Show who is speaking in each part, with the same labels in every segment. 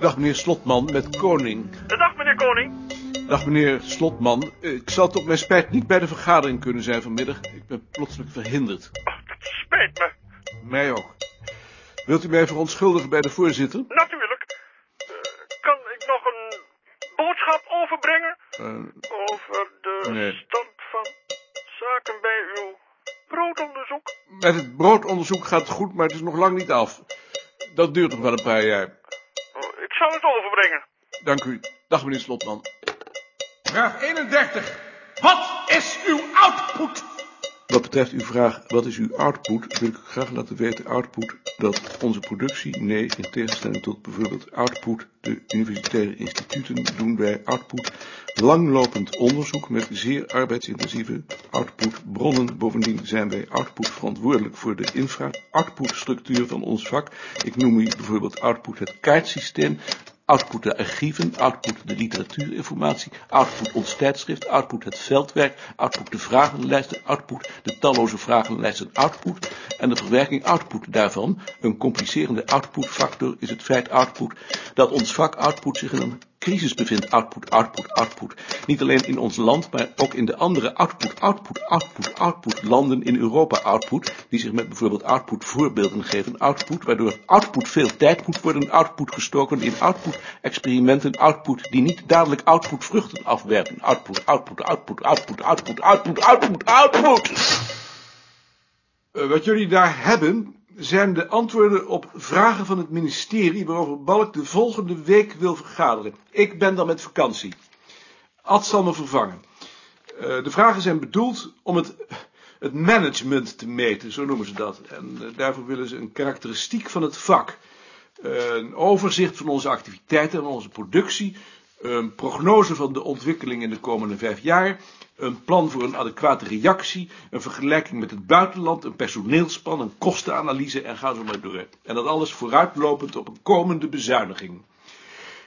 Speaker 1: Dag meneer Slotman met Koning.
Speaker 2: Dag meneer Koning.
Speaker 1: Dag meneer Slotman. Ik zal tot mijn spijt niet bij de vergadering kunnen zijn vanmiddag. Ik ben plotseling verhinderd.
Speaker 2: Oh, dat spijt me.
Speaker 1: Mij ook. Wilt u mij verontschuldigen bij de voorzitter?
Speaker 2: Natuurlijk. Uh, kan ik nog een boodschap overbrengen?
Speaker 1: Uh,
Speaker 2: Over de
Speaker 1: nee.
Speaker 2: stand van zaken bij uw broodonderzoek?
Speaker 1: Met het broodonderzoek gaat het goed, maar het is nog lang niet af. Dat duurt nog wel een paar jaar.
Speaker 2: Zal het overbrengen.
Speaker 1: Dank u. Dag meneer Slotman. Vraag 31. Wat is uw output? Wat betreft uw vraag, wat is uw output, wil ik graag laten weten, output, dat onze productie, nee, in tegenstelling tot bijvoorbeeld output, de universitaire instituten, doen wij output langlopend onderzoek met zeer arbeidsintensieve output bronnen. Bovendien zijn wij output verantwoordelijk voor de infra, output structuur van ons vak. Ik noem hier bijvoorbeeld output het kaartsysteem, Output de archieven, output de literatuurinformatie, output ons tijdschrift, output het veldwerk, output de vragenlijsten, output de talloze vragenlijsten, output en de verwerking output daarvan. Een complicerende outputfactor is het feit output dat ons vak output zich in een crisis bevindt. Output, output, output. Niet alleen in ons land, maar ook in de andere output, output, output, output landen in Europa output, die zich met bijvoorbeeld output voorbeelden geven. Output, waardoor output veel tijd moet worden, output gestoken in output experimenten, output die niet dadelijk output vruchten afwerpen. Output, output, output, output, output, output, output, output. Uh, wat jullie daar hebben, zijn de antwoorden op vragen van het ministerie waarover Balk de volgende week wil vergaderen. Ik ben dan met vakantie. Ad zal me vervangen. Uh, de vragen zijn bedoeld om het, het management te meten, zo noemen ze dat. En uh, daarvoor willen ze een karakteristiek van het vak. Uh, een overzicht van onze activiteiten en onze productie. Een prognose van de ontwikkeling in de komende vijf jaar een plan voor een adequate reactie, een vergelijking met het buitenland, een personeelsplan, een kostenanalyse en ga zo maar door. En dat alles vooruitlopend op een komende bezuiniging.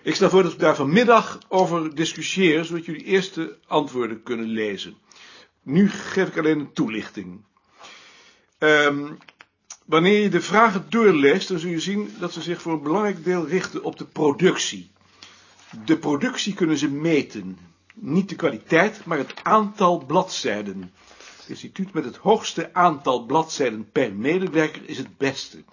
Speaker 1: Ik stel voor dat we daar vanmiddag over discussiëren, zodat jullie eerste antwoorden kunnen lezen. Nu geef ik alleen een toelichting. Um, wanneer je de vragen doorleest, dan zul je zien dat ze zich voor een belangrijk deel richten op de productie. De productie kunnen ze meten. Niet de kwaliteit, maar het aantal bladzijden. Het instituut met het hoogste aantal bladzijden per medewerker is het beste.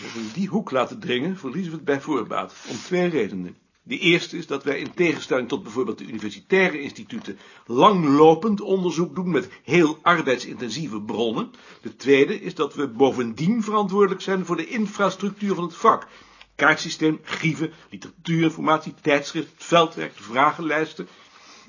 Speaker 1: We in die hoek laten dringen, verliezen we het bij voorbaat. Om twee redenen. De eerste is dat wij in tegenstelling tot bijvoorbeeld de universitaire instituten langlopend onderzoek doen met heel arbeidsintensieve bronnen. De tweede is dat we bovendien verantwoordelijk zijn voor de infrastructuur van het vak. Kaartsysteem, grieven, literatuurinformatie, tijdschrift, veldwerk, vragenlijsten.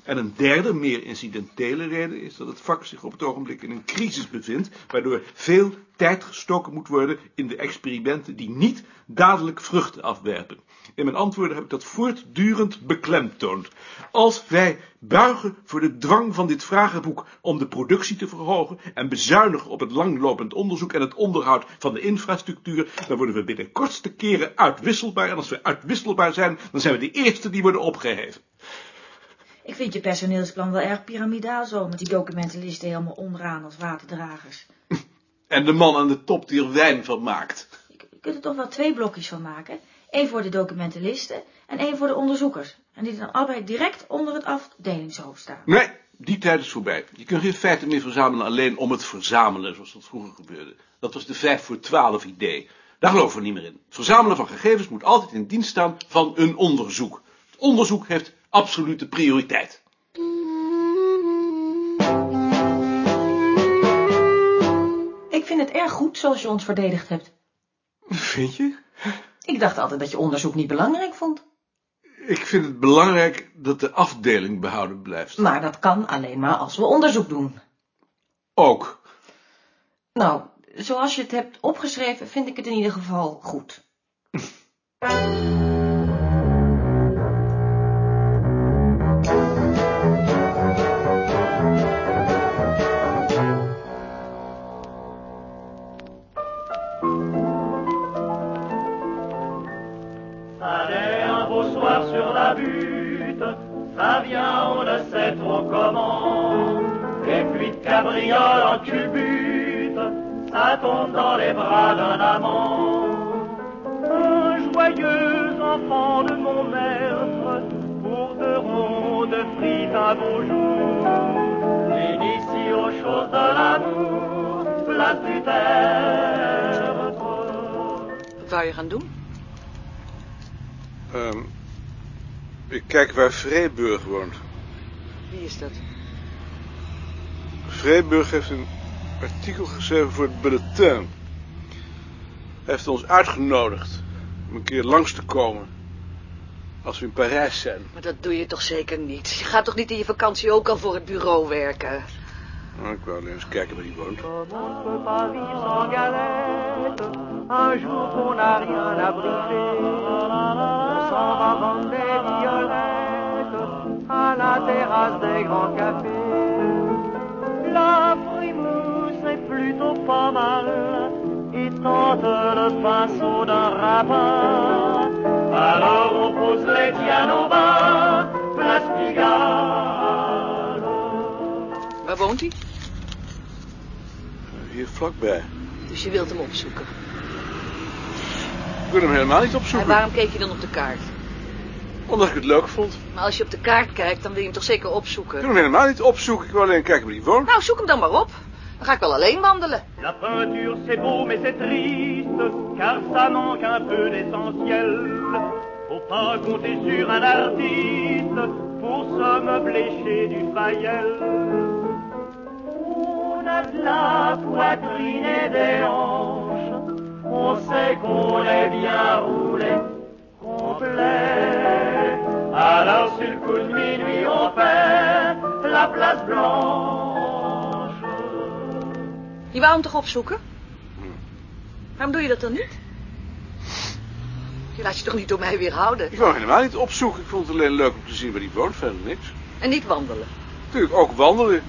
Speaker 1: En een derde, meer incidentele reden is dat het vak zich op het ogenblik in een crisis bevindt, waardoor veel tijd gestoken moet worden in de experimenten die niet dadelijk vruchten afwerpen. In mijn antwoorden heb ik dat voortdurend beklemtoond. Als wij buigen voor de dwang van dit vragenboek om de productie te verhogen en bezuinigen op het langlopend onderzoek en het onderhoud van de infrastructuur, dan worden we binnen kortste keren uitwisselbaar. En als we uitwisselbaar zijn, dan zijn we de eerste die worden opgeheven.
Speaker 3: Ik vind je personeelsplan wel erg piramidaal zo, met die documentenlisten helemaal onderaan als waterdragers.
Speaker 1: En de man aan de top die er wijn van maakt.
Speaker 3: Je kunt er toch wel twee blokjes van maken. Eén voor de documentenlisten en één voor de onderzoekers. En die dan allebei direct onder het afdelingshoofd staan.
Speaker 1: Nee, die tijd is voorbij. Je kunt geen feiten meer verzamelen alleen om het verzamelen, zoals dat vroeger gebeurde. Dat was de 5 voor 12 idee. Daar geloven we niet meer in. Het verzamelen van gegevens moet altijd in dienst staan van een onderzoek. Het onderzoek heeft absolute prioriteit.
Speaker 3: Ik vind het erg goed zoals je ons verdedigd hebt.
Speaker 1: Vind je?
Speaker 3: Ik dacht altijd dat je onderzoek niet belangrijk vond.
Speaker 1: Ik vind het belangrijk dat de afdeling behouden blijft.
Speaker 3: Maar dat kan alleen maar als we onderzoek doen.
Speaker 1: Ook.
Speaker 3: Nou, zoals je het hebt opgeschreven, vind ik het in ieder geval goed.
Speaker 4: sait trop comment. Et puis de cabriole en culbute, ça tombe dans les bras d'un amant. Un joyeux enfants de mon maître, pour de rondes frites un beau jour. L'initier aux choses de l'amour, place du terre.
Speaker 5: Wat wou je gaan doen?
Speaker 1: Ehm, ik kijk waar Vreeburg woont.
Speaker 5: Wie is dat?
Speaker 1: Vreeburg heeft een artikel geschreven voor het bulletin. Hij heeft ons uitgenodigd om een keer langs te komen. Als we in Parijs zijn.
Speaker 5: Maar dat doe je toch zeker niet? Je gaat toch niet in je vakantie ook al voor het bureau werken?
Speaker 1: Nou, ik wou alleen eens kijken waar hij woont.
Speaker 4: Un jour qu'on n'a rien abrité, on s'en va vendre des violettes à la terrasse des grands cafés. La frimousse est plutôt pas mal et tente le pinceau d'un rapin. Alors on pose les pianos bas, place Pigalle.
Speaker 5: Waar woont hij?
Speaker 1: Hier vlakbij.
Speaker 5: Dus je wilt hem opzoeken.
Speaker 1: Ik wil hem helemaal niet
Speaker 5: En
Speaker 1: opzoeken.
Speaker 5: waarom keek je dan op de kaart?
Speaker 1: Omdat ik het leuk vond.
Speaker 5: Maar als je op de kaart kijkt, dan wil je hem toch zeker
Speaker 1: Ik wil
Speaker 5: opzoeken?
Speaker 1: hem helemaal niet opzoeken. Ik wil alleen kijken waar hij woont.
Speaker 5: Nou, zoek hem dan maar op. Dan ga ik wel alleen wandelen.
Speaker 4: La peinture c'est beau mais c'est triste, car ça manque un peu d'essentiel. Faut pas compter sur un artiste pour se meubler chez du Fayel. On a de la poitrine et des hanches, on sait qu'on est bien roulé, complet. Alors sur le coup de minuit on fait la place blanche.
Speaker 5: Je wou hem toch opzoeken? Waarom doe je dat dan niet? Je laat je toch niet door mij weerhouden?
Speaker 1: Ik hem helemaal niet opzoeken. Ik vond het alleen leuk om te zien waar hij woont. Verder niks.
Speaker 5: En niet wandelen.
Speaker 1: Natuurlijk ook wandelen. Je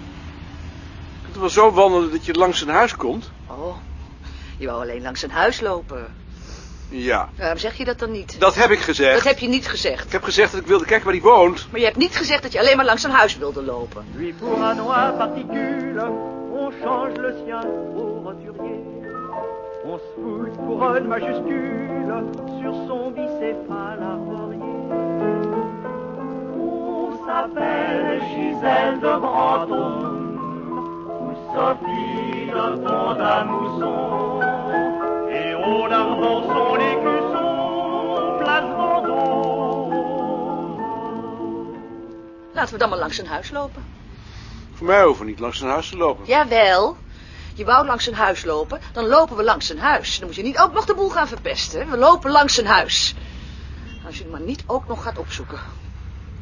Speaker 1: kunt wel zo wandelen dat je langs zijn huis komt.
Speaker 5: Oh, je wou alleen langs zijn huis lopen.
Speaker 1: Ja,
Speaker 5: Waarom zeg je dat dan niet?
Speaker 1: dat heb ik gezegd.
Speaker 5: Dat heb je niet gezegd.
Speaker 1: Ik heb gezegd dat ik wilde kijken waar hij woont.
Speaker 5: Maar je hebt niet gezegd dat je alleen maar langs zijn huis wilde lopen.
Speaker 4: Lui pour un noir particule, on change le sien au roturier. On se fout pour une majuscule sur son bicéphale armorier. On s'appelle Gisèle de Brantôme ou Sophie de Pont à Mousson. Et on armand son écusson, place Vendôme.
Speaker 5: Laten we dan maar langs zijn huis lopen.
Speaker 1: Voor mij hoeven we niet langs zijn huis te lopen.
Speaker 5: Jawel. Je wou langs zijn huis lopen, dan lopen we langs zijn huis. Dan moet je niet ook nog de boel gaan verpesten. We lopen langs zijn huis. Als je hem maar niet ook nog gaat opzoeken.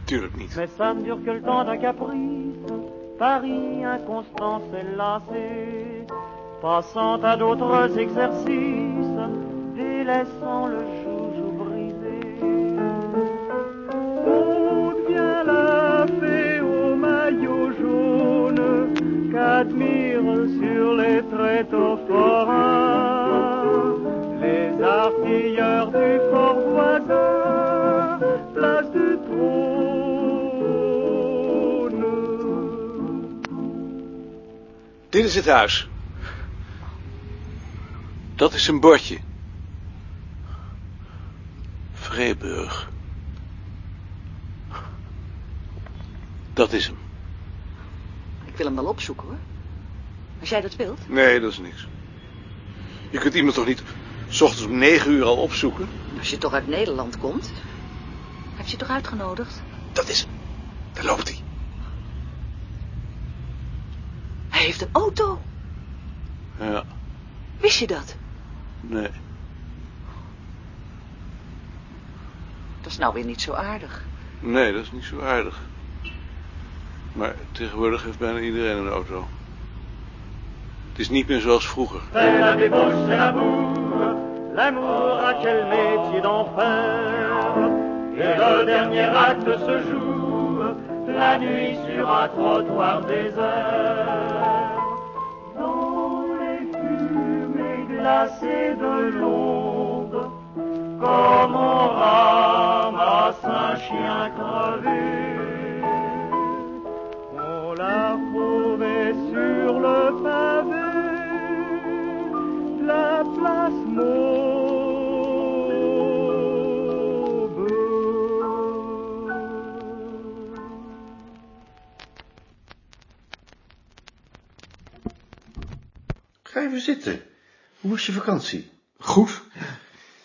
Speaker 1: Tuurlijk niet.
Speaker 4: Mais ça ne dure que le temps d'un caprice. Paris inconstant s'est lassé, passant à d'autres exercices, délaissant le joujou brisé. On devient la fée au maillot jaune qu'admirent sur les tréteaux forains les artilleurs du fort voisin, place du trône.
Speaker 1: Dit is het huis. Dat is zijn bordje. Dat is hem.
Speaker 5: Ik wil hem wel opzoeken hoor. Als jij dat wilt.
Speaker 1: Nee, dat is niks. Je kunt iemand toch niet... S ochtends om negen uur al opzoeken?
Speaker 5: Als je toch uit Nederland komt. Heb je toch uitgenodigd?
Speaker 1: Dat is hem. Daar loopt hij.
Speaker 5: Hij heeft een auto.
Speaker 1: Ja,
Speaker 5: Wist je dat?
Speaker 1: nee.
Speaker 5: Dat is nou weer niet zo aardig.
Speaker 1: Nee, dat is niet zo aardig. Maar tegenwoordig heeft bijna iedereen een auto. Het is niet meer zoals vroeger.
Speaker 4: L'amour a quel métier d'enfer. Et le dernier acte se joue la nuit sur un trottoir désert. Dans les fumées glacées de l'onde, comme on ramasse un chien crevé.
Speaker 6: Ga even zitten. Hoe was je vakantie?
Speaker 1: Goed.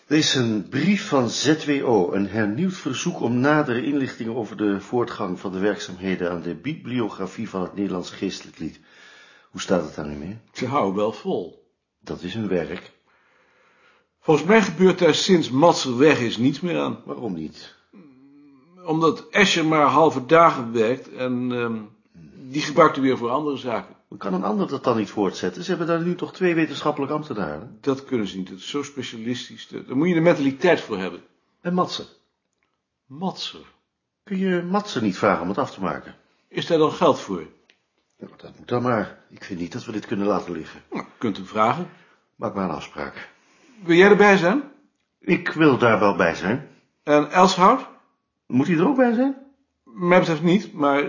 Speaker 6: Er is een brief van ZWO, een hernieuwd verzoek om nadere inlichtingen over de voortgang van de werkzaamheden aan de bibliografie van het Nederlands geestelijk lied. Hoe staat het daar nu mee?
Speaker 1: Ze houden wel vol.
Speaker 6: Dat is hun werk.
Speaker 1: Volgens mij gebeurt daar sinds Matser weg is niets meer aan.
Speaker 6: Waarom niet?
Speaker 1: Omdat Escher maar halve dagen werkt en ehm, die gebruikt u weer voor andere zaken.
Speaker 6: Kan een ander dat dan niet voortzetten? Ze hebben daar nu toch twee wetenschappelijke ambtenaren.
Speaker 1: Dat kunnen ze niet, dat is zo specialistisch. Daar moet je de mentaliteit voor hebben.
Speaker 6: En Matsen.
Speaker 1: Matser.
Speaker 6: Kun je Matsen niet vragen om het af te maken?
Speaker 1: Is daar dan geld voor?
Speaker 6: Ja, dat moet dan maar. Ik vind niet dat we dit kunnen laten liggen.
Speaker 1: Nou, kunt u vragen.
Speaker 6: Maak maar een afspraak.
Speaker 1: Wil jij erbij zijn?
Speaker 6: Ik wil daar wel bij zijn.
Speaker 1: En Elshout?
Speaker 6: Moet hij er ook bij zijn?
Speaker 1: Mij betreft niet, maar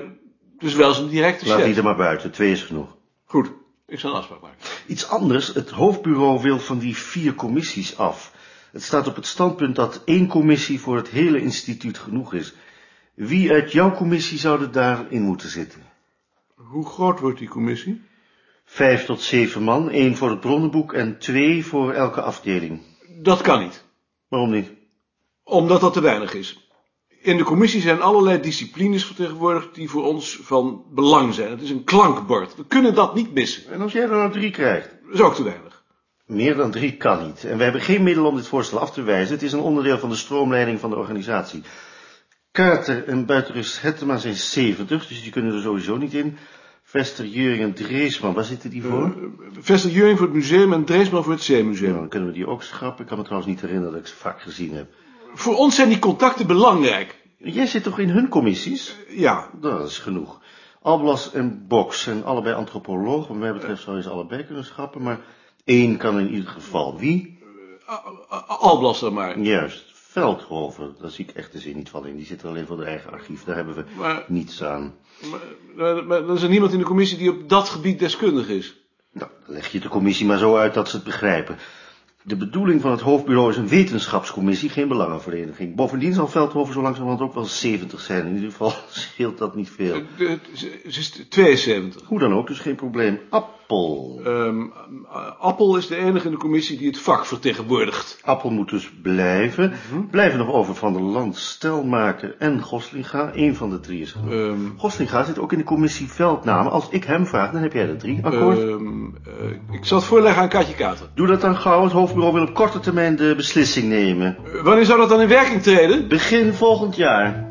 Speaker 1: is wel zijn directe
Speaker 6: Laat
Speaker 1: chef.
Speaker 6: die er maar buiten. Twee is genoeg.
Speaker 1: Goed, ik zal een afspraak maken.
Speaker 6: Iets anders. Het hoofdbureau wil van die vier commissies af. Het staat op het standpunt dat één commissie voor het hele instituut genoeg is. Wie uit jouw commissie zou er daarin moeten zitten?
Speaker 1: Hoe groot wordt die commissie?
Speaker 6: Vijf tot zeven man, één voor het bronnenboek en twee voor elke afdeling.
Speaker 1: Dat kan niet,
Speaker 6: Waarom niet?
Speaker 1: omdat dat te weinig is. In de commissie zijn allerlei disciplines vertegenwoordigd die voor ons van belang zijn. Het is een klankbord. We kunnen dat niet missen.
Speaker 6: En als jij er nou drie krijgt?
Speaker 1: Dat is ook te weinig.
Speaker 6: Meer dan drie kan niet. En we hebben geen middel om dit voorstel af te wijzen. Het is een onderdeel van de stroomleiding van de organisatie. Kater en Buitenrust Hettema zijn 70, dus die kunnen er sowieso niet in. Vester, Juring en Dreesman, waar zitten die voor?
Speaker 1: Vester Juring voor het museum en Dreesman voor het Zeemuseum.
Speaker 6: dan kunnen we die ook schrappen. Ik kan me trouwens niet herinneren dat ik ze vaak gezien heb.
Speaker 1: Voor ons zijn die contacten belangrijk.
Speaker 6: Jij zit toch in hun commissies?
Speaker 1: Ja,
Speaker 6: Nou, dat is genoeg. Alblas en Box zijn allebei antropoloog. Wat mij betreft zou je ze allebei kunnen schrappen, maar één kan in ieder geval. Wie?
Speaker 1: A- A- Alblas dan maar.
Speaker 6: Juist, Veldhoven. Daar zie ik echt de zin niet van in. Die zit er alleen voor de eigen archief. Daar hebben we
Speaker 1: Maar,
Speaker 6: niets aan.
Speaker 1: maar, maar, maar er is er niemand in de commissie die op dat gebied deskundig is.
Speaker 6: Nou, dan leg je de commissie maar zo uit dat ze het begrijpen. De bedoeling van het hoofdbureau is een wetenschapscommissie, geen belangenvereniging. Bovendien zal Veldhoven zo langzamerhand ook wel 70 zijn. In ieder geval scheelt dat niet veel.
Speaker 1: Ze is 72.
Speaker 6: Hoe dan ook, dus geen probleem. Appel.
Speaker 1: Ehm, Appel is de enige in de commissie die het vak vertegenwoordigt.
Speaker 6: Appel moet dus blijven. Blijven nog over Van der Land, Stelmaker en Goslinga. Eén van de drie is genoeg.
Speaker 1: Ehm,
Speaker 6: Goslinga zit ook in de commissie Veldnamen. Als ik hem vraag, dan heb jij er drie. Akkoord?
Speaker 1: ehm, eh, ik zal het voorleggen aan Katje Kater.
Speaker 6: Doe dat dan gauw. Het hoofdbureau wil op korte termijn de beslissing nemen.
Speaker 1: Wanneer zou dat dan in werking treden?
Speaker 6: Begin volgend jaar.